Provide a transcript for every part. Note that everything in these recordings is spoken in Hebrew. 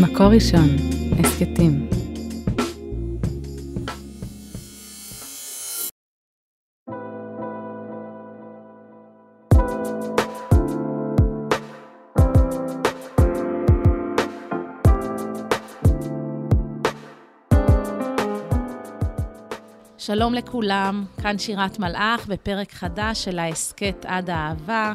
מקור ראשון, הסכתים. שלום לכולם, כאן שירת מלאך בפרק חדש של ההסכת עד האהבה.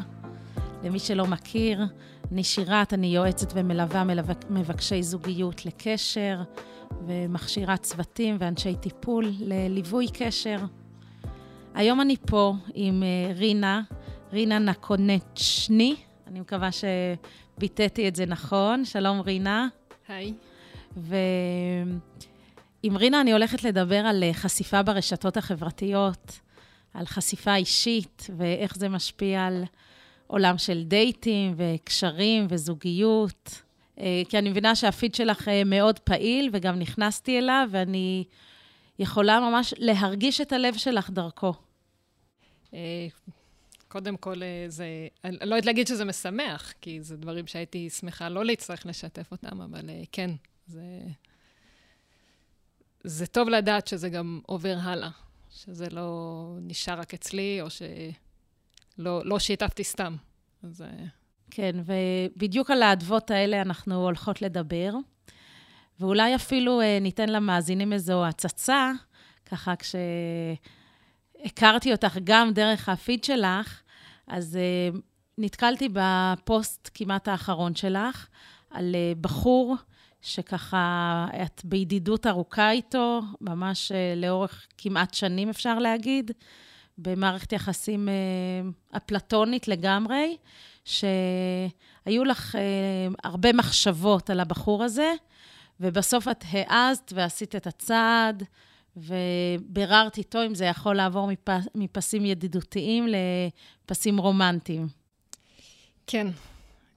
למי שלא מכיר, אני שירת, אני יועצת ומלווה מבקשי זוגיות לקשר, ומכשירה צוותים ואנשי טיפול לליווי קשר. היום אני פה עם אה, רינה, רינה נקונצ'ני, אני מקווה שביטאתי את זה נכון. שלום רינה. היי. ועם רינה אני הולכת לדבר על אה, חשיפה ברשתות החברתיות, על חשיפה אישית ואיך זה משפיע על עולם של דייטים וקשרים וזוגיות. אה, כי אני מבינה שהפיד שלך אה, מאוד פעיל, וגם נכנסתי אליו, ואני יכולה ממש להרגיש את הלב שלך דרכו. אה, קודם כל, זה... אני לא יודעת להגיד שזה משמח, כי זה דברים שהייתי שמחה לא להצטרך לשתף אותם, אבל כן, זה... זה טוב לדעת שזה גם עובר הלאה, שזה לא נשאר רק אצלי, או ש... לא, לא שיתפתי סתם. אז... אה, כן, ובדיוק על האדוות האלה אנחנו הולכות לדבר. ואולי אפילו אה, ניתן למאזינים איזו הצצה, ככה כשהכרתי אותך גם דרך הפיד שלך, אז אה, נתקלתי בפוסט כמעט האחרון שלך, על בחור שככה את בידידות ארוכה איתו, ממש לאורך כמעט שנים אפשר להגיד. במערכת יחסים אה, אפלטונית לגמרי, שהיו לך אה, הרבה מחשבות על הבחור הזה, ובסוף את העזת ועשית את הצעד, וביררת איתו אם זה יכול לעבור מפס, מפסים ידידותיים לפסים רומנטיים. כן,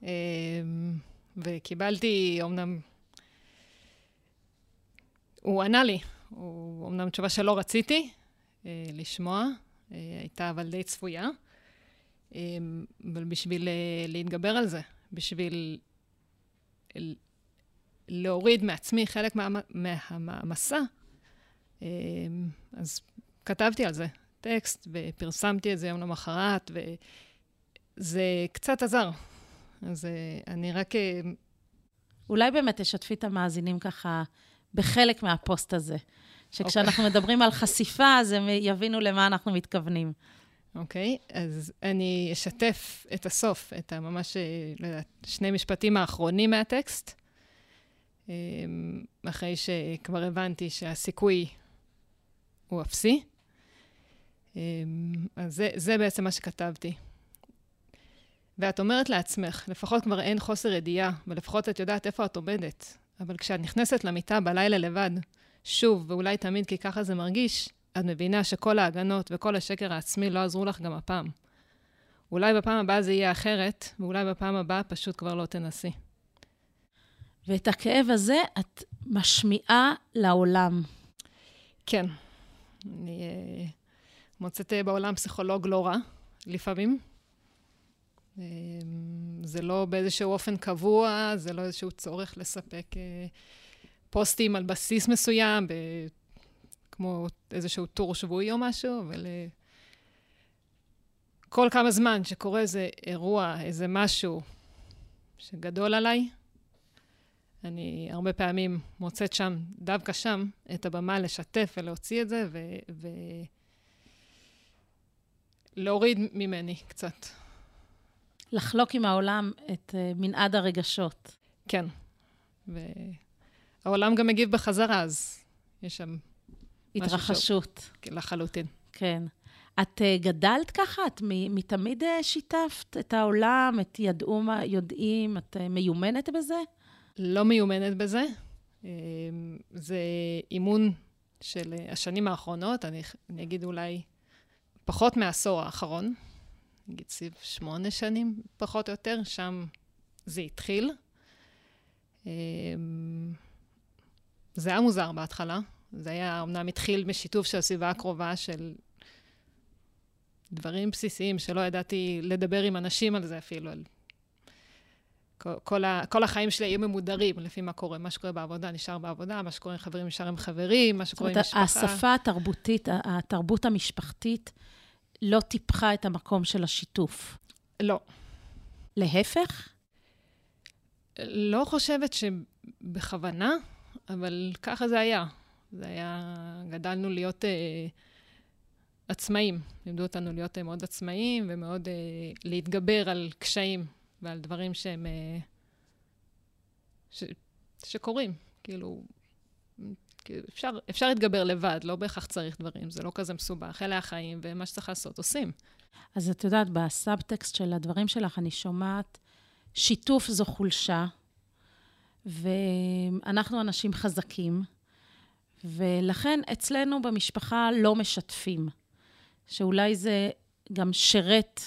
אה, וקיבלתי, אמנם, הוא ענה לי, הוא אמנם תשובה שלא רציתי לשמוע, הייתה אבל די צפויה. אה, אבל בשביל אה, להתגבר על זה, בשביל להוריד מעצמי חלק מהמסע, אז כתבתי על זה טקסט ופרסמתי את זה יום למחרת, וזה קצת עזר. אז אני רק... אולי באמת תשתפי את המאזינים ככה בחלק מהפוסט הזה. שכשאנחנו okay. אוקיי. מדברים על חשיפה, אז הם יבינו למה אנחנו מתכוונים. אוקיי, okay, אז אני אשתף את הסוף, את הממש, לא יודעת, שני משפטים האחרונים מהטקסט, אמ, אחרי שכבר הבנתי שהסיכוי הוא אפסי. אמ, אז זה, זה בעצם מה שכתבתי. ואת אומרת לעצמך, לפחות כבר אין חוסר ידיעה, ולפחות את יודעת איפה את עומדת. אבל כשאת נכנסת למיטה בלילה לבד, שוב, ואולי תמיד כי ככה זה מרגיש, את מבינה שכל ההגנות וכל השקר העצמי לא עזרו לך גם הפעם. אולי בפעם הבאה זה יהיה אחרת, ואולי בפעם הבאה פשוט כבר לא תנסי. ואת הכאב הזה את משמיעה לעולם. כן. אני uh, מוצאת uh, בעולם פסיכולוג לא רע, לפעמים. Uh, זה לא באיזשהו אופן קבוע, זה לא איזשהו צורך לספק... פוסטים על בסיס מסוים, ב... כמו איזשהו טור שבועי או משהו, אבל כל כמה זמן שקורה איזה אירוע, איזה משהו שגדול עליי, אני הרבה פעמים מוצאת שם, דווקא שם, את הבמה לשתף ולהוציא את זה, ו... ו... להוריד ממני קצת. לחלוק עם העולם את uh, מנעד הרגשות. כן. ו... העולם גם מגיב בחזרה, אז יש שם... התרחשות. כן, לחלוטין. כן. את uh, גדלת ככה? את מתמיד uh, שיתפת את העולם? את ידעו מה יודעים? את uh, מיומנת בזה? לא מיומנת בזה. זה אימון של השנים האחרונות, אני, אני אגיד אולי פחות מעשור האחרון, נגיד סביב שמונה שנים, פחות או יותר, שם זה התחיל. זה היה מוזר בהתחלה. זה היה, אמנם התחיל משיתוף של הסביבה הקרובה של דברים בסיסיים שלא ידעתי לדבר עם אנשים על זה אפילו, על כל, ה, כל החיים שלי היו ממודרים לפי מה קורה. מה שקורה בעבודה נשאר בעבודה, מה שקורה עם חברים נשאר עם חברים, מה שקורה עם משפחה. זאת אומרת, השפה התרבותית, התרבות המשפחתית, לא טיפחה את המקום של השיתוף. לא. להפך? לא חושבת שבכוונה, אבל ככה זה היה. זה היה, גדלנו להיות אה, עצמאים. לימדו אותנו להיות אה, מאוד עצמאים ומאוד אה, להתגבר על קשיים ועל דברים שהם... אה, ש, שקורים. כאילו, כאילו, אפשר, אפשר להתגבר לבד, לא בהכרח צריך דברים, זה לא כזה מסובך. אלה החיים, ומה שצריך לעשות, עושים. אז את יודעת, בסאבטקסט של הדברים שלך, אני שומעת, שיתוף זו חולשה, ואנחנו אנשים חזקים, ולכן אצלנו במשפחה לא משתפים. שאולי זה גם שרת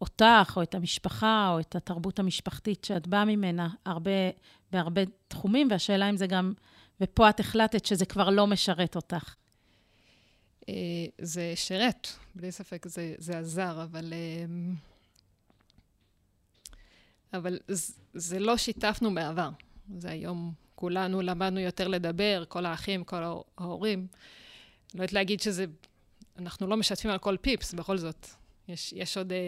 אותך, או את המשפחה, או את התרבות המשפחתית שאת באה ממנה הרבה, בהרבה תחומים, והשאלה אם זה גם, ופה את החלטת שזה כבר לא משרת אותך. אה, זה שרת, בלי ספק זה, זה עזר, אבל... אבל זה לא שיתפנו בעבר. זה היום כולנו למדנו יותר לדבר, כל האחים, כל ההורים. לא יודעת להגיד שזה... אנחנו לא משתפים על כל פיפס, בכל זאת. יש, יש עוד אה,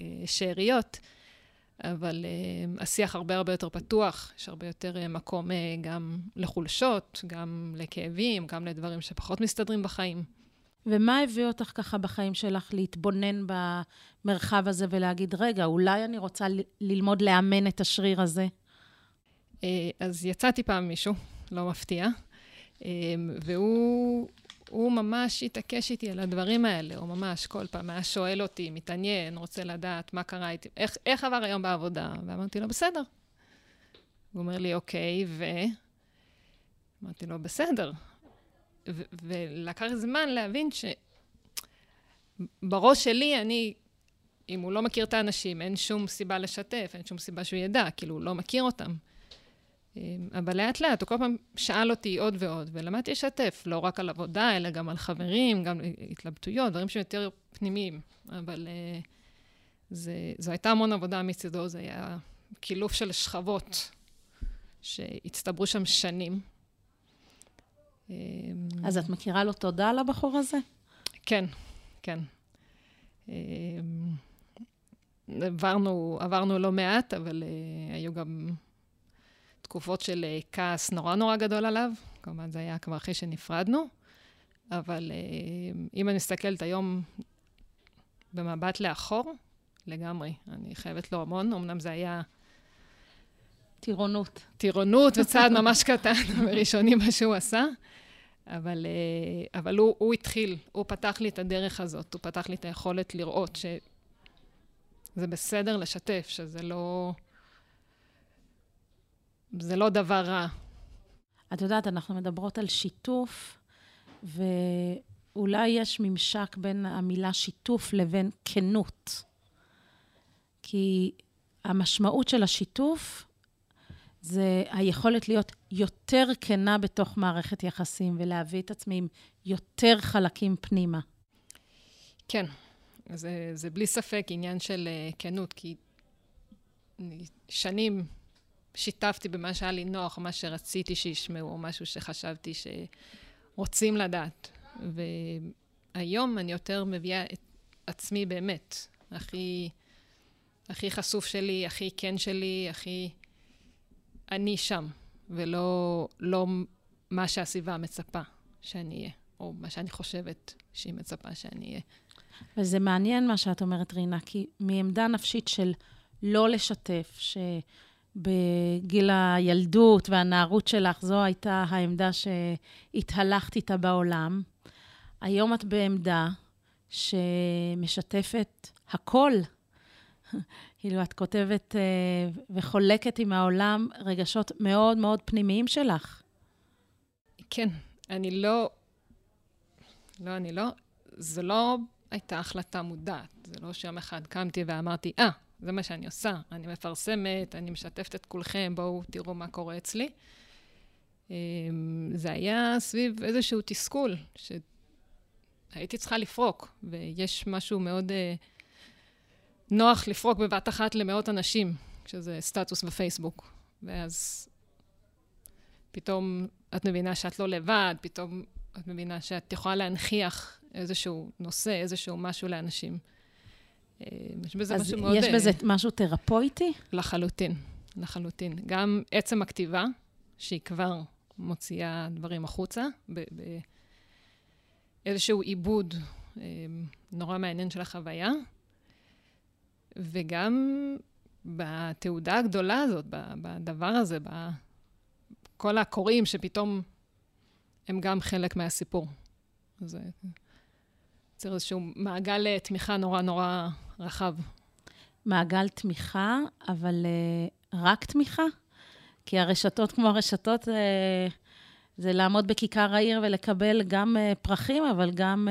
אה, שאריות, אבל אה, השיח הרבה הרבה יותר פתוח, יש הרבה יותר אה, מקום אה, גם לחולשות, גם לכאבים, גם לדברים שפחות מסתדרים בחיים. ומה הביא אותך ככה בחיים שלך להתבונן במרחב הזה ולהגיד, רגע, אולי אני רוצה ללמוד לאמן את השריר הזה? אה, אז יצאתי פעם מישהו, לא מפתיע, אה, והוא ממש התעקש איתי על הדברים האלה, הוא ממש כל פעם היה שואל אותי, מתעניין, רוצה לדעת מה קרה איתי, איך, איך עבר היום בעבודה? ואמרתי לו, בסדר. הוא אומר לי, אוקיי, ו... אמרתי לו, בסדר. ולקח זמן להבין שבראש שלי, אני, אם הוא לא מכיר את האנשים, אין שום סיבה לשתף, אין שום סיבה שהוא ידע, כאילו, הוא לא מכיר אותם. אמ, אבל לאט לאט, הוא כל פעם שאל אותי עוד ועוד, ולמדתי לשתף, לא רק על עבודה, אלא גם על חברים, גם התלבטויות, דברים שהם יותר פנימיים. אבל uh, זה, זו הייתה המון עבודה מצידו, זה היה קילוף של שכבות שהצטברו שם שנים. אמ, אז את מכירה לו תודה לבחור הזה? כן, כן. אמ, עברנו, עברנו לא מעט, אבל uh, היו גם תקופות של uh, כעס נורא נורא גדול עליו. כמובן, זה היה כבר אחרי שנפרדנו. אבל uh, אם אני מסתכלת היום במבט לאחור, לגמרי. אני חייבת לו המון. אמנם זה היה... טירונות. טירונות וצעד ממש קטן וראשוני מה שהוא עשה. אבל, אה, אבל הוא, הוא התחיל, הוא פתח לי את הדרך הזאת, הוא פתח לי את היכולת לראות שזה בסדר לשתף, שזה לא... זה לא דבר רע. את יודעת, אנחנו מדברות על שיתוף, ואולי יש ממשק בין המילה שיתוף לבין כנות. כי המשמעות של השיתוף זה היכולת להיות יותר כנה בתוך מערכת יחסים ולהביא את עצמי עם יותר חלקים פנימה. כן, זה, זה בלי ספק עניין של uh, כנות, כי שנים שיתפתי במה שהיה לי נוח, מה שרציתי שישמעו, או משהו שחשבתי שרוצים לדעת. והיום אני יותר מביאה את עצמי באמת, הכי, הכי חשוף שלי, הכי כן שלי, הכי... אני שם, ולא לא מה שהסביבה מצפה שאני אהיה, או מה שאני חושבת שהיא מצפה שאני אהיה. וזה מעניין מה שאת אומרת, רינה, כי מעמדה נפשית של לא לשתף, שבגיל הילדות והנערות שלך, זו הייתה העמדה שהתהלכת איתה בעולם. היום את בעמדה שמשתפת הכל. כאילו, את כותבת uh, וחולקת עם העולם רגשות מאוד מאוד פנימיים שלך. כן, אני לא... לא, אני לא... זו לא הייתה החלטה מודעת. זה לא שיום אחד קמתי ואמרתי, אה, ah, זה מה שאני עושה. אני מפרסמת, אני משתפת את כולכם, בואו תראו מה קורה אצלי. אמ, זה היה סביב איזשהו תסכול, שהייתי צריכה לפרוק, ויש משהו מאוד... Uh, נוח לפרוק בבת אחת למאות אנשים, שזה סטטוס בפייסבוק. ואז פתאום את מבינה שאת לא לבד, פתאום את מבינה שאת יכולה להנכיח איזשהו נושא, איזשהו משהו לאנשים. אה, יש בזה משהו מאוד... אז יש בזה משהו תרפויטי? לחלוטין, לחלוטין. גם עצם הכתיבה, שהיא כבר מוציאה דברים החוצה, באיזשהו עיבוד אה, נורא מעניין של החוויה, וגם בתעודה הגדולה הזאת, בדבר הזה, בכל הקוראים שפתאום הם גם חלק מהסיפור. זה יוצר איזשהו מעגל אה, תמיכה נורא נורא רחב. מעגל תמיכה, אבל uh, רק תמיכה? כי הרשתות כמו הרשתות, uh, זה לעמוד בכיכר העיר ולקבל גם פרחים, אבל גם...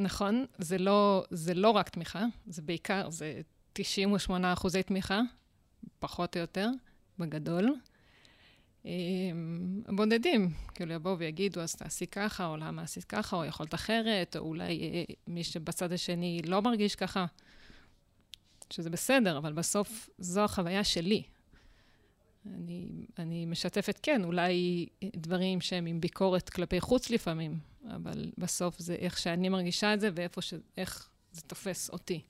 נכון, זה לא, זה לא רק תמיכה, זה בעיקר, זה 98 אחוזי תמיכה, פחות או יותר, בגדול. בודדים, כאילו יבואו ויגידו, אז תעשי ככה, או למה עשית ככה, או יכולת אחרת, או אולי אה, מי שבצד השני לא מרגיש ככה, שזה בסדר, אבל בסוף זו החוויה שלי. אני, אני משתפת, כן, אולי דברים שהם עם ביקורת כלפי חוץ לפעמים, אבל בסוף זה איך שאני מרגישה את זה ואיפה ש... איך זה תופס אותי.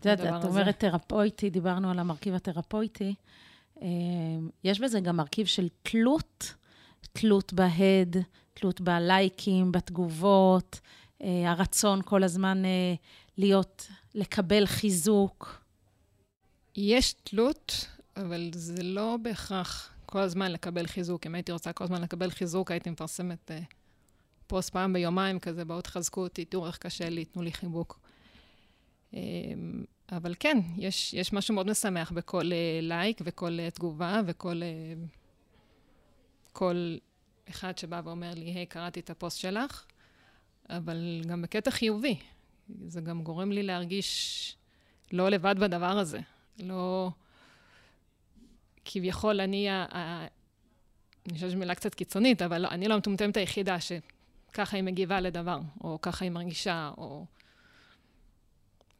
את יודעת, את אומרת תרפויטי, דיברנו על המרכיב התרפויטי. אה, יש בזה גם מרכיב של תלות, תלות בהד, תלות בלייקים, בתגובות, אה, הרצון כל הזמן אה, להיות, לקבל חיזוק. יש תלות, אבל זה לא בהכרח כל הזמן לקבל חיזוק. אם הייתי רוצה כל הזמן לקבל חיזוק, הייתי מפרסמת פוסט פעם ביומיים כזה, בואו תחזקו אותי, תראו איך קשה לי, תנו לי חיבוק. אבל כן, יש, יש משהו מאוד משמח בכל uh, לייק וכל uh, תגובה וכל uh, כל אחד שבא ואומר לי, היי, hey, קראתי את הפוסט שלך, אבל גם בקטע חיובי. זה גם גורם לי להרגיש לא לבד בדבר הזה. לא... כביכול אני, ה... אני חושבת שזו מילה קצת קיצונית, אבל לא, אני לא המטומטמת היחידה שככה היא מגיבה לדבר, או ככה היא מרגישה, או...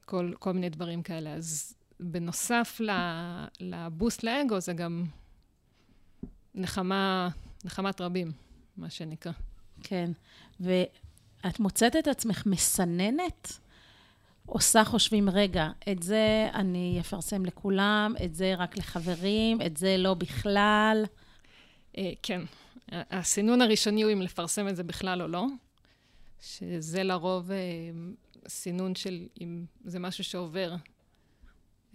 כל, כל מיני דברים כאלה. אז בנוסף לבוסט לאגו, זה גם נחמה, נחמת רבים, מה שנקרא. כן, ואת מוצאת את עצמך מסננת? עושה חושבים, רגע, את זה אני אפרסם לכולם, את זה רק לחברים, את זה לא בכלל? אה, כן. הסינון הראשוני הוא אם לפרסם את זה בכלל או לא, שזה לרוב אה, סינון של אם זה משהו שעובר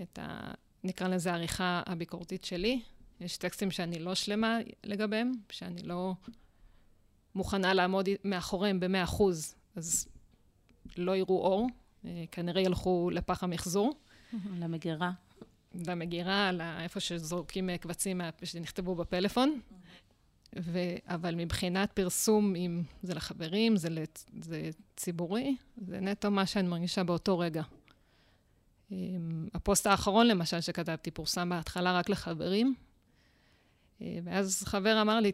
את ה... נקרא לזה העריכה הביקורתית שלי. יש טקסטים שאני לא שלמה לגביהם, שאני לא מוכנה לעמוד מאחוריהם במאה אחוז, אז לא יראו אור, אה, כנראה ילכו לפח המחזור. למגירה. למגירה, לאיפה שזורקים קבצים שנכתבו בפלאפון. ו... אבל מבחינת פרסום, אם זה לחברים, זה, לת... זה ציבורי, זה נטו מה שאני מרגישה באותו רגע. אמ, הפוסט האחרון, למשל, שכתבתי, פורסם בהתחלה רק לחברים, אה, ואז חבר אמר לי,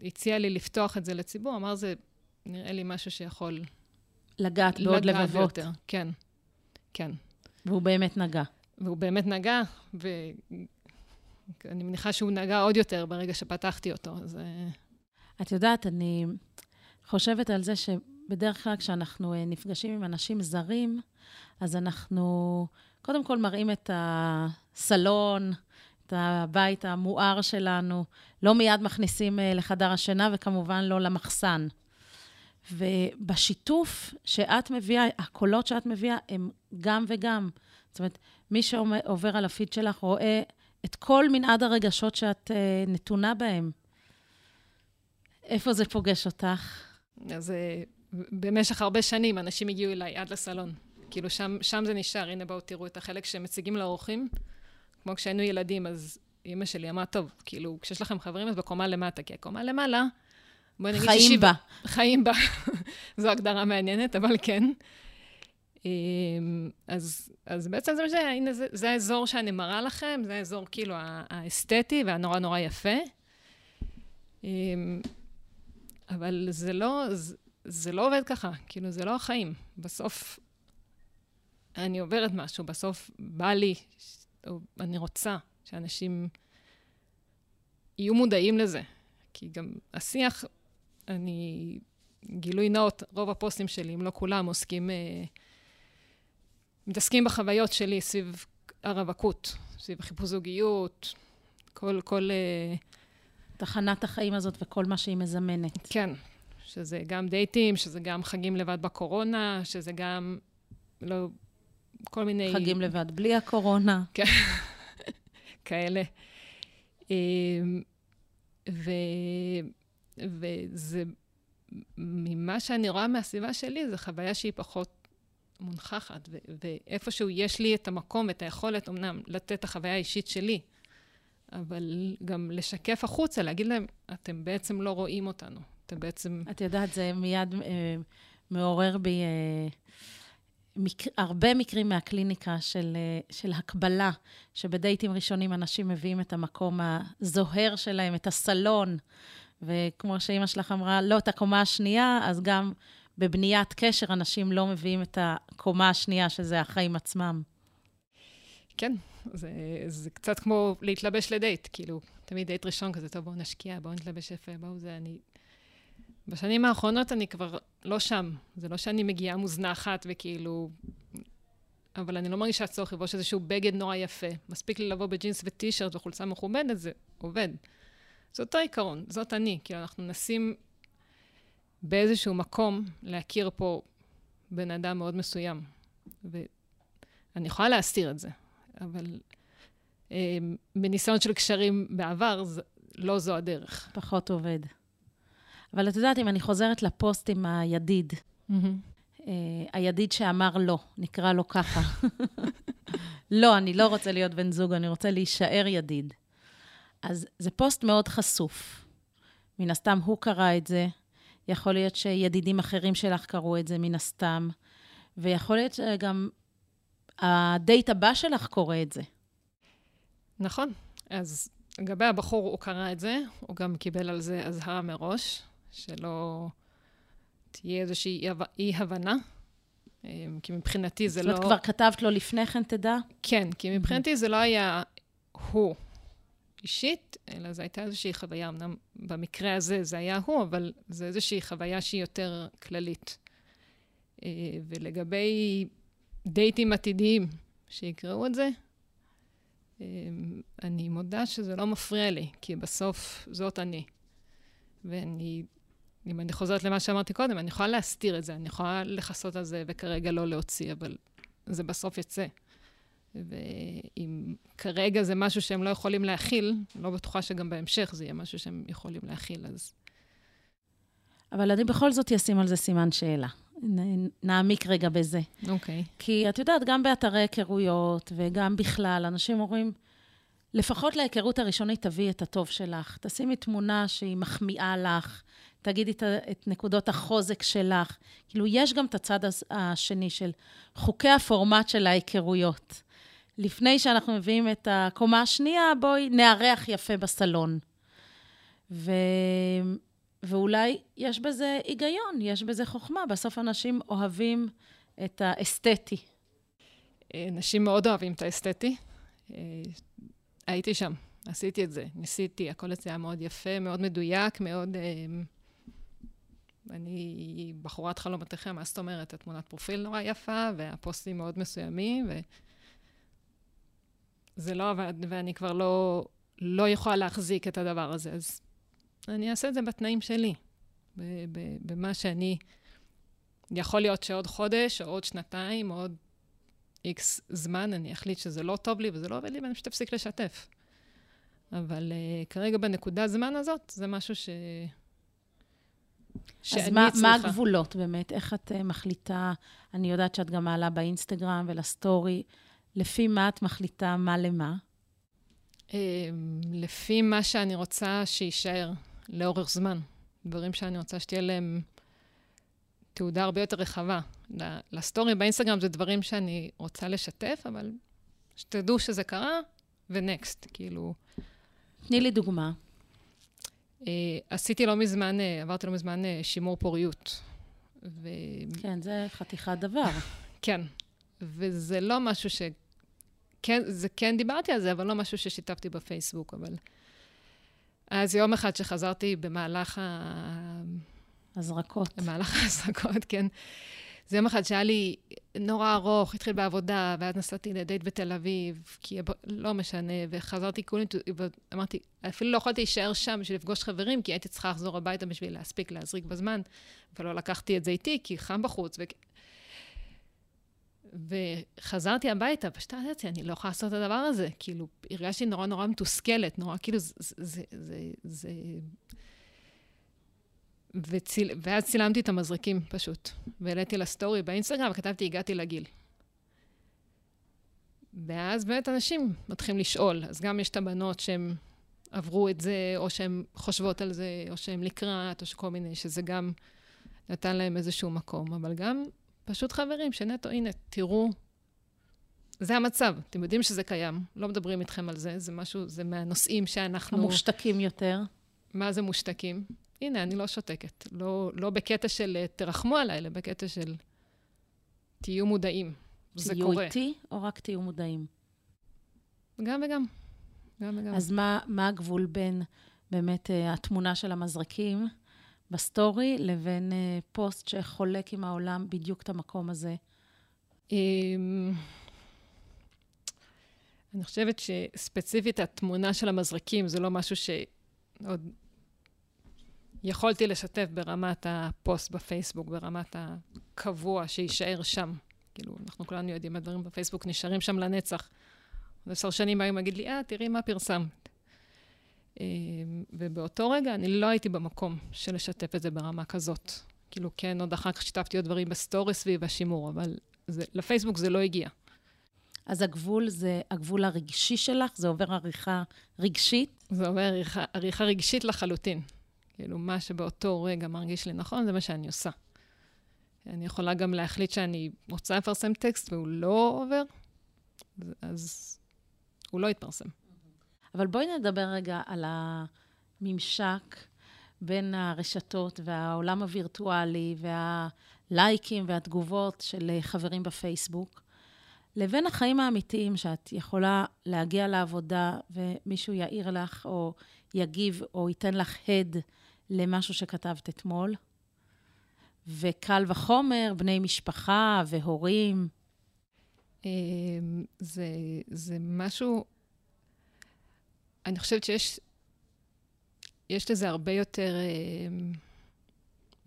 הציע לי לפתוח את זה לציבור, אמר, זה נראה לי משהו שיכול... לגעת בעוד לבבות. ביותר. כן, כן. והוא באמת נגע. והוא באמת נגע, ו... אני מניחה שהוא נגע עוד יותר ברגע שפתחתי אותו, אז... אה, את יודעת, אני חושבת על זה שבדרך כלל כשאנחנו אה, נפגשים עם אנשים זרים, אז אנחנו קודם כל מראים את הסלון, את הבית המואר שלנו, לא מיד מכניסים אה, לחדר השינה, וכמובן לא למחסן. ובשיתוף שאת מביאה, הקולות שאת מביאה הם גם וגם. זאת אומרת, מי שעובר על הפיד שלך רואה את כל מנעד הרגשות שאת uh, נתונה בהם. איפה זה פוגש אותך? אז uh, במשך הרבה שנים אנשים הגיעו אליי עד לסלון. כאילו, שם, שם זה נשאר. הנה, בואו תראו את החלק שמציגים לאורחים. כמו כשהיינו ילדים, אז אימא שלי אמרה, טוב, כאילו, כשיש לכם חברים, אז בקומה למטה, כי הקומה למעלה, בואי נגיד חיים שישיבה. בה. חיים בה. זו הגדרה מעניינת, אבל כן. אמ, אז, אז בעצם זה מה ש... הנה, זה, זה האזור שאני מראה לכם, זה האזור כאילו האסתטי והנורא נורא יפה. אמ, אבל זה לא, זה, זה לא עובד ככה, כאילו, זה לא החיים. בסוף, אני עוברת משהו, בסוף בא לי, או אני רוצה שאנשים יהיו מודעים לזה. כי גם השיח, אני, גילוי נאות, רוב הפוסטים שלי, אם לא כולם, עוסקים, אה, מתעסקים בחוויות שלי סביב הרווקות, סביב החיפוש זוגיות, כל, כל... אה, תחנת החיים הזאת וכל מה שהיא מזמנת. כן, שזה גם דייטים, שזה גם חגים לבד בקורונה, שזה גם, לא, כל מיני... חגים לבד בלי הקורונה. כן, כאלה. אמ, ו... וזה, ממה שאני רואה מהסביבה שלי, זו חוויה שהיא פחות מונחחת, ו- ואיפשהו יש לי את המקום, את היכולת, אמנם, לתת את החוויה האישית שלי, אבל גם לשקף החוצה, להגיד להם, אתם בעצם לא רואים אותנו. אתם בעצם... את יודעת, זה מיד אה, מעורר בי אה, מק... הרבה מקרים מהקליניקה של, אה, של הקבלה, שבדייטים ראשונים אנשים מביאים את המקום הזוהר שלהם, את הסלון, וכמו שאימא שלך אמרה, לא את הקומה השנייה, אז גם בבניית קשר אנשים לא מביאים את הקומה השנייה, שזה החיים עצמם. כן, זה, זה קצת כמו להתלבש לדייט, כאילו, תמיד דייט ראשון כזה, טוב, בואו נשקיע, בואו נתלבש יפה, בואו זה, אני... בשנים האחרונות אני כבר לא שם. זה לא שאני מגיעה מוזנחת וכאילו... אבל אני לא מרגישה צורך לבוש איזשהו בגד נורא יפה. מספיק לי לבוא בג'ינס וטישרט וחולצה מכובדת, זה עובד. זה אותו עיקרון, זאת אני. כאילו, אנחנו מנסים באיזשהו מקום להכיר פה בן אדם מאוד מסוים. ואני יכולה להסתיר את זה, אבל אה, בניסיון של קשרים בעבר, זה, לא זו הדרך. פחות עובד. אבל את יודעת, אם אני חוזרת לפוסט עם הידיד, mm-hmm. uh, הידיד שאמר לא, נקרא לו ככה. לא, אני לא רוצה להיות בן זוג, אני רוצה להישאר ידיד. אז זה פוסט מאוד חשוף. מן הסתם הוא קרא את זה, יכול להיות שידידים אחרים שלך קראו את זה מן הסתם, ויכול להיות שגם הדייט הבא שלך קורא את זה. נכון. אז לגבי הבחור, הוא קרא את זה, הוא גם קיבל על זה אזהרה מראש, שלא תהיה איזושהי אי-הבנה. אמ, כי מבחינתי זה לא... זאת אומרת, כבר כתבת לו לפני כן, תדע? כן, כי מבחינתי זה לא היה הוא אישית, אלא זו הייתה איזושהי חוויה, אמנם במקרה הזה זה היה הוא, אבל זו איזושהי חוויה שהיא יותר כללית. אה, ולגבי דייטים עתידיים שיקראו את זה, אמ, אני מודה שזה לא מפריע לי, כי בסוף זאת אני. ואני, אם אני חוזרת למה שאמרתי קודם, אני יכולה להסתיר את זה, אני יכולה לכסות על זה וכרגע לא להוציא, אבל זה בסוף יצא. ואם כרגע זה משהו שהם לא יכולים להכיל, לא בטוחה שגם בהמשך זה יהיה משהו שהם יכולים להכיל, אז... אבל אני בכל זאת אשים על זה סימן שאלה. נעמיק רגע בזה. אוקיי. Okay. כי את יודעת, גם באתרי היכרויות וגם בכלל, אנשים אומרים, לפחות להיכרות הראשונית תביאי את הטוב שלך. תשימי תמונה שהיא מחמיאה לך, תגידי את, את נקודות החוזק שלך. כאילו, יש גם את הצד השני של חוקי הפורמט של ההיכרויות. לפני שאנחנו מביאים את הקומה השנייה, בואי נארח יפה בסלון. ו... ואולי יש בזה היגיון, יש בזה חוכמה. בסוף אנשים אוהבים את האסתטי. אנשים מאוד אוהבים את האסתטי. הייתי שם, עשיתי את זה, ניסיתי, הכל אצלי היה מאוד יפה, מאוד מדויק, מאוד... אני בחורת חלומתכם, מה זאת אומרת? התמונת פרופיל נורא יפה, והפוסטים מאוד מסוימים, ו... זה לא עבד, ואני כבר לא, לא יכולה להחזיק את הדבר הזה. אז אני אעשה את זה בתנאים שלי, במה שאני... יכול להיות שעוד חודש, או עוד שנתיים, או עוד איקס זמן, אני אחליט שזה לא טוב לי וזה לא עובד לי, ואני פשוט אפסיק לשתף. אבל uh, כרגע בנקודה זמן הזאת, זה משהו ש... שאני אז מה, צריכה. מה הגבולות באמת? איך את uh, מחליטה? אני יודעת שאת גם מעלה באינסטגרם ולסטורי. לפי מה את מחליטה מה למה? אמ, לפי מה שאני רוצה שיישאר לאורך זמן. דברים שאני רוצה שתהיה להם תעודה הרבה יותר רחבה. לסטורי באינסטגרם זה דברים שאני רוצה לשתף, אבל שתדעו שזה קרה, ונקסט, כאילו... תני לי דוגמה. Uh, עשיתי לא מזמן, uh, עברתי לא מזמן uh, שימור פוריות. ו... כן, זה חתיכת דבר. כן. וזה לא משהו ש... כן, זה כן דיברתי על זה, אבל לא משהו ששיתפתי בפייסבוק, אבל... אז יום אחד שחזרתי במהלך ה... הזרקות. במהלך ההזרקות, כן. זה יום אחד שהיה לי נורא ארוך, התחיל בעבודה, ואז נסעתי לדייט בתל אביב, כי לא משנה, וחזרתי כולי, ואמרתי, אפילו לא יכולתי להישאר שם בשביל לפגוש חברים, כי הייתי צריכה לחזור הביתה בשביל להספיק להזריק בזמן, ולא לקחתי את זה איתי, כי חם בחוץ. ו... וחזרתי הביתה, פשוט אמרתי, אני לא יכולה לעשות את הדבר הזה. כאילו, הרגשתי נורא נורא מתוסכלת, נורא, כאילו, זה... זה, זה, זה... וציל... ואז צילמתי את המזרקים פשוט, והעליתי לסטורי באינסטגרם וכתבתי, הגעתי לגיל. ואז באמת אנשים מתחילים לשאול. אז גם יש את הבנות שהן עברו את זה, או שהן חושבות על זה, או שהן לקראת, או שכל מיני, שזה גם נתן להם איזשהו מקום. אבל גם פשוט חברים שנטו, הנה, תראו, זה המצב. אתם יודעים שזה קיים, לא מדברים איתכם על זה, זה משהו, זה מהנושאים שאנחנו... המושתקים יותר. מה זה מושתקים? הנה, אני לא שותקת. לא, לא בקטע של אה, תרחמו עליי, אלא בקטע של תהיו מודעים. זה קורה. תהיו איתי, או רק תהיו מודעים? גם וגם. גם וגם. אז מה, מה הגבול בין באמת אה, התמונה של המזרקים בסטורי, לבין אה, פוסט שחולק עם העולם בדיוק את המקום הזה? אמ, אני חושבת שספציפית התמונה של המזרקים זה לא משהו שעוד יכולתי לשתף ברמת הפוסט בפייסבוק, ברמת הקבוע, שיישאר שם. כאילו, אנחנו כולנו יודעים, הדברים בפייסבוק נשארים שם לנצח. עוד עשר שנים היו מגיד לי, אה, תראי מה פרסמת. אמ, ובאותו רגע אני לא הייתי במקום של לשתף את זה ברמה כזאת. כאילו, כן, עוד אחר כך שיתפתי עוד דברים בסטורי סביב השימור, אבל זה, לפייסבוק זה לא הגיע. אז הגבול זה הגבול הרגשי שלך? זה עובר עריכה רגשית? זה עובר עריכה, עריכה רגשית לחלוטין. כאילו, מה שבאותו רגע מרגיש לי נכון, זה מה שאני עושה. אני יכולה גם להחליט שאני רוצה לפרסם טקסט והוא לא עובר, אז הוא לא יתפרסם. אבל בואי נדבר רגע על הממשק בין הרשתות והעולם הווירטואלי והלייקים והתגובות של חברים בפייסבוק, לבין החיים האמיתיים, שאת יכולה להגיע לעבודה ומישהו יעיר לך או יגיב או ייתן לך הד למשהו שכתבת אתמול. וקל וחומר, בני משפחה והורים. אמ, זה, זה משהו, אני חושבת שיש יש לזה הרבה יותר אה,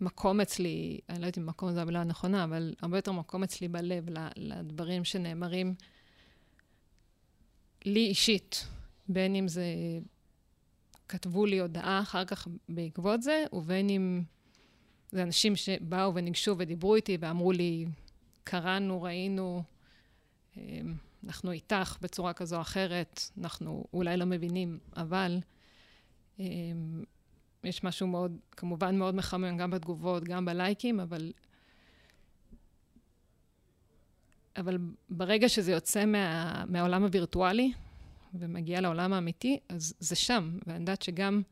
מקום אצלי, אני לא יודעת אם מקום זו המילה הנכונה, אבל הרבה יותר מקום אצלי בלב לדברים שנאמרים לי אישית, בין אם זה כתבו לי הודעה אחר כך בעקבות זה, ובין אם זה אנשים שבאו וניגשו ודיברו איתי ואמרו לי, קראנו, ראינו, אמ, אנחנו איתך בצורה כזו או אחרת, אנחנו אולי לא מבינים, אבל אמ, יש משהו מאוד, כמובן מאוד מחמם, גם בתגובות, גם בלייקים, אבל... אבל ברגע שזה יוצא מה, מהעולם הווירטואלי, ומגיע לעולם האמיתי, אז זה שם. ואני יודעת שגם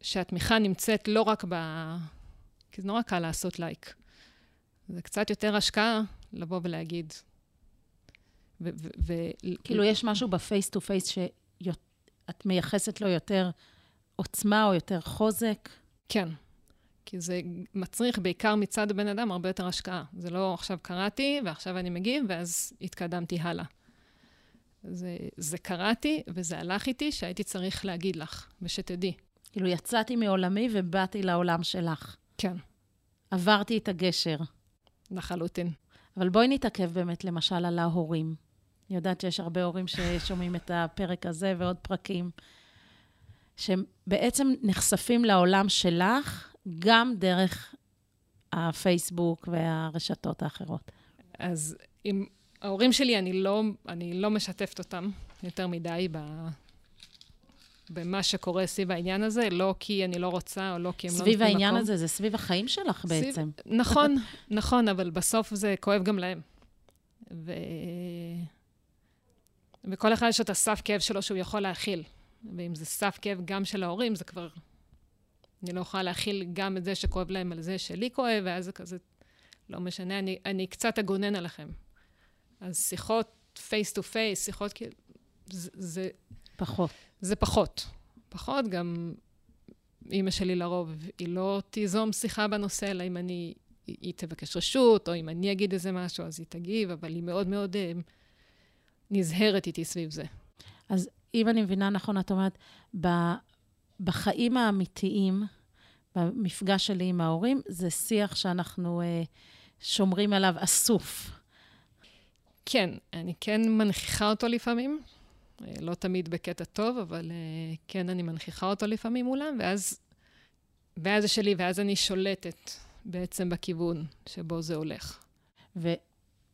שהתמיכה נמצאת לא רק ב... כי זה נורא קל לעשות לייק. זה קצת יותר השקעה לבוא ולהגיד. ו... ו, ו כאילו, יש משהו ב face to face שאת מייחסת לו יותר עוצמה או יותר חוזק? כן. כי זה מצריך בעיקר מצד הבן אדם הרבה יותר השקעה. זה לא עכשיו קראתי ועכשיו אני מגיב ואז התקדמתי הלאה. זה, זה קראתי וזה הלך איתי שהייתי צריך להגיד לך, ושתדעי. כאילו, יצאתי מעולמי ובאתי לעולם שלך. כן. עברתי את הגשר. לחלוטין. אבל בואי נתעכב באמת, למשל, על ההורים. אני יודעת שיש הרבה הורים ששומעים את הפרק הזה ועוד פרקים, שהם בעצם נחשפים לעולם שלך גם דרך הפייסבוק והרשתות האחרות. אז אם ההורים שלי, אני לא, אני לא משתפת אותם יותר מדי ב... במה שקורה סביב העניין הזה, לא כי אני לא רוצה או לא כי הם לא נותנים מקום. סביב העניין הזה, זה סביב החיים שלך סביב, בעצם. נכון, נכון, אבל בסוף זה כואב גם להם. ו... וכל אחד יש את הסף כאב שלו שהוא יכול להכיל. ואם זה סף כאב גם של ההורים, זה כבר... אני לא יכולה להכיל גם את זה שכואב להם על זה שלי כואב, ואז זה כזה... לא משנה, אני, אני קצת אגונן עליכם. אז שיחות face to face, שיחות כאילו, זה, זה... פחות. זה פחות. פחות, גם אימא שלי לרוב, היא לא תיזום שיחה בנושא, אלא אם אני, היא תבקש רשות, או אם אני אגיד איזה משהו, אז היא תגיב, אבל היא מאוד מאוד uh, נזהרת איתי סביב זה. אז אם אני מבינה נכון, את אומרת, בחיים האמיתיים, במפגש שלי עם ההורים, זה שיח שאנחנו uh, שומרים עליו אסוף. כן, אני כן מנכיחה אותו לפעמים. אה, לא תמיד בקטע טוב, אבל אה, כן, אני מנכיחה אותו לפעמים מולם, ואז, ואז זה שלי, ואז אני שולטת בעצם בכיוון שבו זה הולך. ואם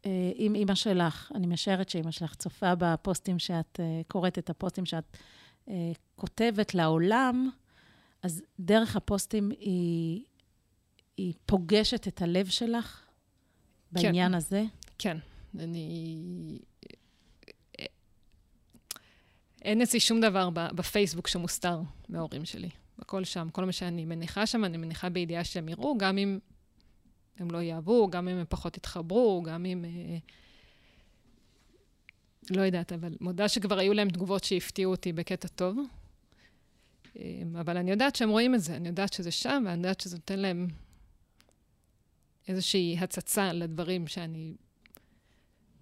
אה, אימא שלך, אני משערת שאימא שלך צופה בפוסטים שאת, קוראת את הפוסטים שאת כותבת לעולם, אז דרך הפוסטים היא, היא פוגשת את הלב שלך בעניין כן. הזה? כן. אני אין אצלי שום דבר בפייסבוק שמוסתר מההורים שלי. הכל שם, כל מה שאני מניחה שם, אני מניחה בידיעה שהם יראו, גם אם הם לא יאהבו, גם אם הם פחות יתחברו, גם אם... אה, לא יודעת, אבל מודה שכבר היו להם תגובות שהפתיעו אותי בקטע טוב. אה, אבל אני יודעת שהם רואים את זה, אני יודעת שזה שם, ואני יודעת שזה נותן להם איזושהי הצצה לדברים שאני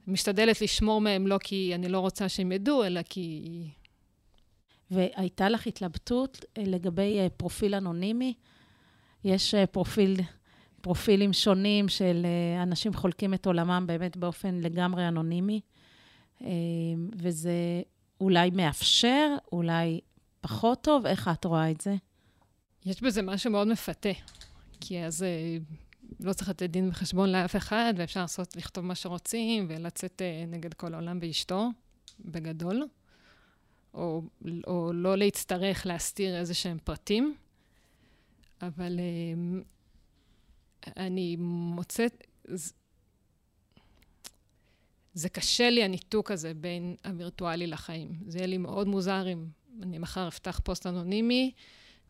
משתדלת לשמור מהם לא כי אני לא רוצה שהם ידעו, אלא כי... והייתה לך התלבטות אה, לגבי פרופיל אנונימי? יש פרופיל, פרופילים שונים של אנשים חולקים את עולמם באמת באופן לגמרי אנונימי, וזה אולי מאפשר, אולי פחות טוב. איך את רואה את זה? יש בזה משהו מאוד מפתה, כי אז לא צריך לתת דין וחשבון לאף אחד, ואפשר לעשות, לכתוב מה שרוצים, ולצאת נגד כל העולם ואשתו, בגדול, או, או לא להצטרך להסתיר איזה שהם פרטים. אבל אני מוצאת... זה, קשה לי, הניתוק הזה בין הווירטואלי לחיים. זה יהיה לי מאוד מוזר אם אני מחר אפתח פוסט אנונימי,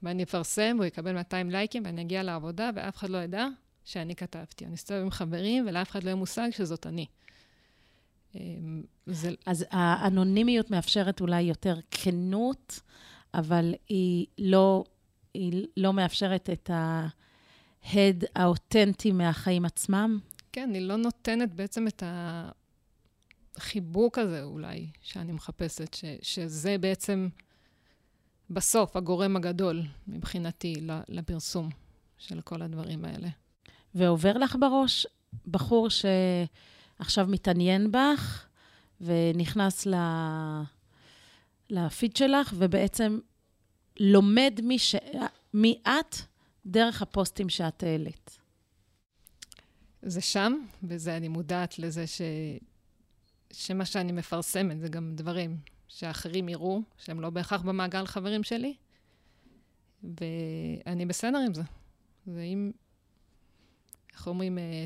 ואני אפרסם, והוא יקבל 200 לייקים, ואני אגיע לעבודה, ואף אחד לא ידע שאני כתבתי. אני אסתובב עם חברים, ולאף אחד לא יהיה מושג שזאת אני. אמ, זה... אז האנונימיות מאפשרת אולי יותר כנות, אבל היא לא, היא לא מאפשרת את ההד האותנטי מהחיים עצמם? כן, היא לא נותנת בעצם את החיבוק הזה אולי, שאני מחפשת, ש, שזה בעצם בסוף הגורם הגדול מבחינתי לפרסום של כל הדברים האלה. ועובר לך בראש בחור שעכשיו מתעניין בך ונכנס ל... לפיד שלך, ובעצם לומד מי, ש... מי את דרך הפוסטים שאת העלית. זה שם, וזה, אני מודעת לזה ש... שמה שאני מפרסמת זה גם דברים שאחרים יראו, שהם לא בהכרח במעגל חברים שלי, ואני בסדר עם זה. ואם איך אומרים, אה,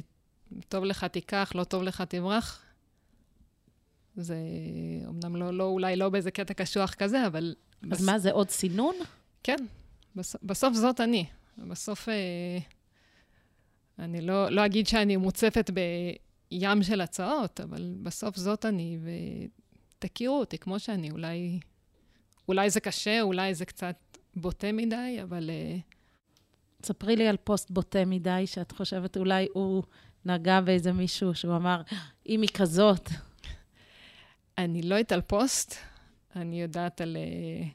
טוב לך תיקח, לא טוב לך תברח. זה אמנם לא, לא, אולי לא באיזה קטע קשוח כזה, אבל... אז בס... מה, זה עוד סינון? כן, בסוף, בסוף זאת אני. בסוף אה, אני לא, לא אגיד שאני מוצפת בים של הצעות, אבל בסוף זאת אני, ותכירו אותי כמו שאני. אולי, אולי זה קשה, אולי זה קצת בוטה מדי, אבל... אה, ספרי לי על פוסט בוטה מדי, שאת חושבת אולי הוא נגע באיזה מישהו שהוא אמר, אם היא כזאת. אני לא יודעת על פוסט, אני יודעת על, uh,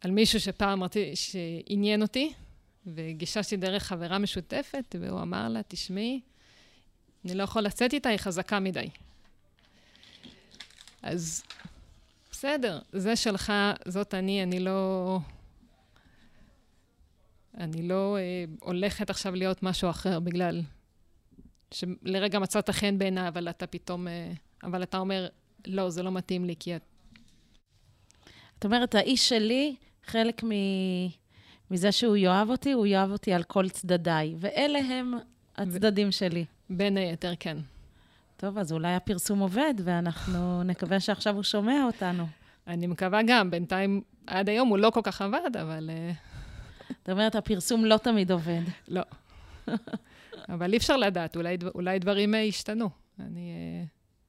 על מישהו שפעם אמרתי, שעניין אותי, וגיששתי דרך חברה משותפת, והוא אמר לה, תשמעי, אני לא יכול לצאת איתה, היא חזקה מדי. אז בסדר, זה שלך, זאת אני, אני לא... אני לא אה, הולכת עכשיו להיות משהו אחר בגלל שלרגע מצאת חן בעיניי, אבל אתה פתאום, אה, אבל אתה אומר, לא, זה לא מתאים לי, כי את... את אומרת, האיש שלי, חלק מ... מזה שהוא יאהב אותי, הוא יאהב אותי על כל צדדיי, ואלה הם הצדדים ו... שלי. בין היתר, כן. טוב, אז אולי הפרסום עובד, ואנחנו נקווה שעכשיו הוא שומע אותנו. אני מקווה גם, בינתיים, עד היום הוא לא כל כך עבד, אבל... Uh... זאת אומרת, הפרסום לא תמיד עובד. לא. אבל אי אפשר לדעת, אולי, אולי דברים אה, ישתנו. אני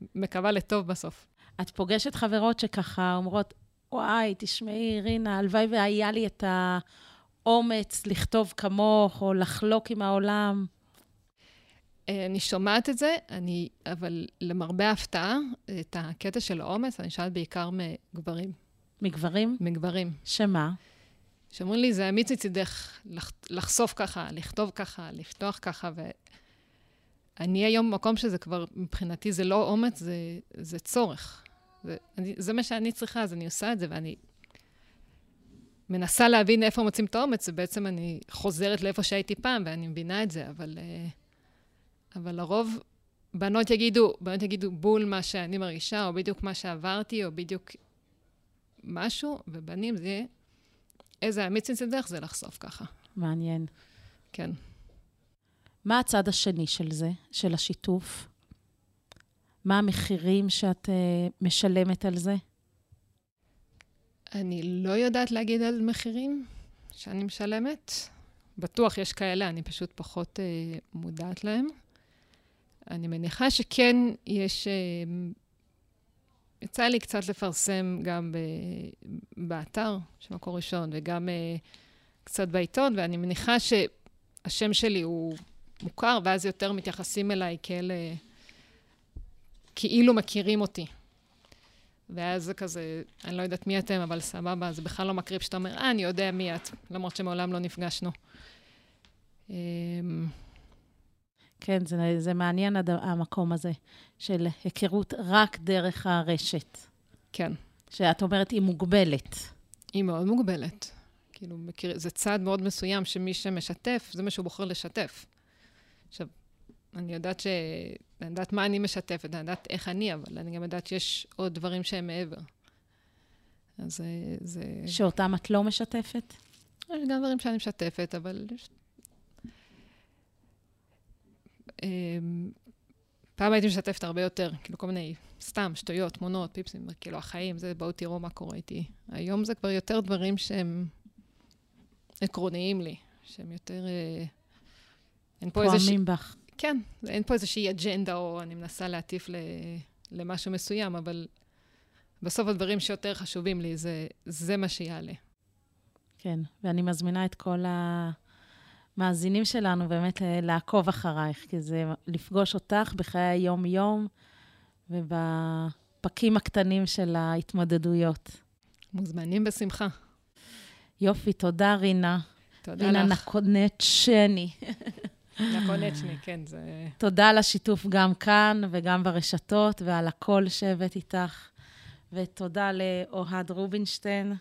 uh, מקווה לטוב בסוף. את פוגשת חברות שככה אומרות, וואי, תשמעי, רינה, הלוואי והיה לי את האומץ לכתוב כמוך, או לחלוק עם העולם. אה, אני שומעת את זה, אני, אבל למרבה ההפתעה, את הקטע של האומץ, אני שואלת בעיקר מגברים. מגברים? מגברים. שמה? שאומרים לי, זה אמיץ מצידך לח, לחשוף ככה, לכתוב ככה, לפתוח ככה, ואני היום במקום שזה כבר, מבחינתי זה לא אומץ, זה, זה צורך. זה, אני, זה מה שאני צריכה, אז אני עושה את זה, ואני מנסה להבין איפה מוצאים את האומץ, ובעצם אני חוזרת לאיפה שהייתי פעם, ואני מבינה את זה, אבל, אה, אבל לרוב בנות יגידו, בנות יגידו בול מה שאני מרגישה, או בדיוק מה שעברתי, או בדיוק משהו, ובנים זה יהיה, איזה אמיץ מצדך זה לחשוף ככה. מעניין. כן. מה הצד השני של זה, של השיתוף? מה המחירים שאת uh, משלמת על זה? אני לא יודעת להגיד על מחירים שאני משלמת. בטוח יש כאלה, אני פשוט פחות uh, מודעת להם. אני מניחה שכן יש... Uh, יצא לי קצת לפרסם גם ב, באתר של מקור ראשון וגם uh, קצת בעיתון, ואני מניחה שהשם שלי הוא מוכר, ואז יותר מתייחסים אליי כאלה... כאילו מכירים אותי. ואז זה כזה, אני לא יודעת מי אתם, אבל סבבה, זה בכלל לא מקריב שאתה אומר, אה, אני יודע מי את, למרות שמעולם לא נפגשנו. אמ, כן, זה, זה מעניין הד... המקום הזה, של היכרות רק דרך הרשת. כן. שאת אומרת, היא מוגבלת. היא מאוד מוגבלת. כאילו, מכיר, זה צעד מאוד מסוים שמי שמשתף, זה מה שהוא בוחר לשתף. עכשיו, אני יודעת ש... אני יודעת מה אני משתפת, אני יודעת איך אני, אבל אני גם יודעת שיש עוד דברים שהם מעבר. אז זה... שאותם את לא משתפת? יש גם דברים שאני משתפת, אבל... אמ, פעם הייתי משתפת הרבה יותר, כאילו כל מיני, סתם, שטויות, תמונות, פיפסים, כאילו החיים, זה בואו תראו מה קורה איתי. היום זה כבר יותר דברים שהם עקרוניים לי, שהם יותר... אה, אין פה איזה... פועמים בך. כן, אין פה איזושהי אג'נדה, או אני מנסה להטיף ל, למשהו מסוים, אבל בסוף הדברים שיותר חשובים לי, זה, זה מה שיעלה. כן, ואני מזמינה את כל המאזינים שלנו באמת לעקוב אחרייך, כי זה לפגוש אותך בחיי היום-יום ובפקים הקטנים של ההתמודדות. מוזמנים בשמחה. יופי, תודה, רינה. תודה רינה לך. רינה נקונצ'ני. נקונצ'ני, כן, זה... תודה על השיתוף גם כאן וגם ברשתות, ועל הקול שהבאת איתך. ותודה לאוהד רובינשטיין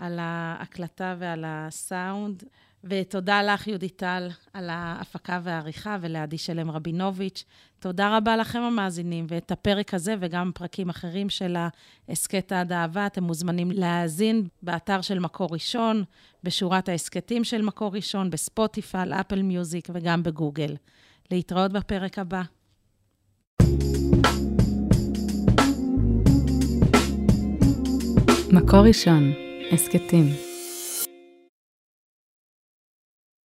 על ההקלטה ועל הסאונד. ותודה לך, יהודית טל, על ההפקה והעריכה, ולעדי שלם רבינוביץ'. תודה רבה לכם, המאזינים, ואת הפרק הזה וגם פרקים אחרים של ההסכת עד אהבה, אתם מוזמנים להאזין באתר של מקור ראשון, בשורת ההסכתים של מקור ראשון, בספוטיפיי, אפל מיוזיק וגם בגוגל. להתראות בפרק הבא. מקור ראשון, הסכתים.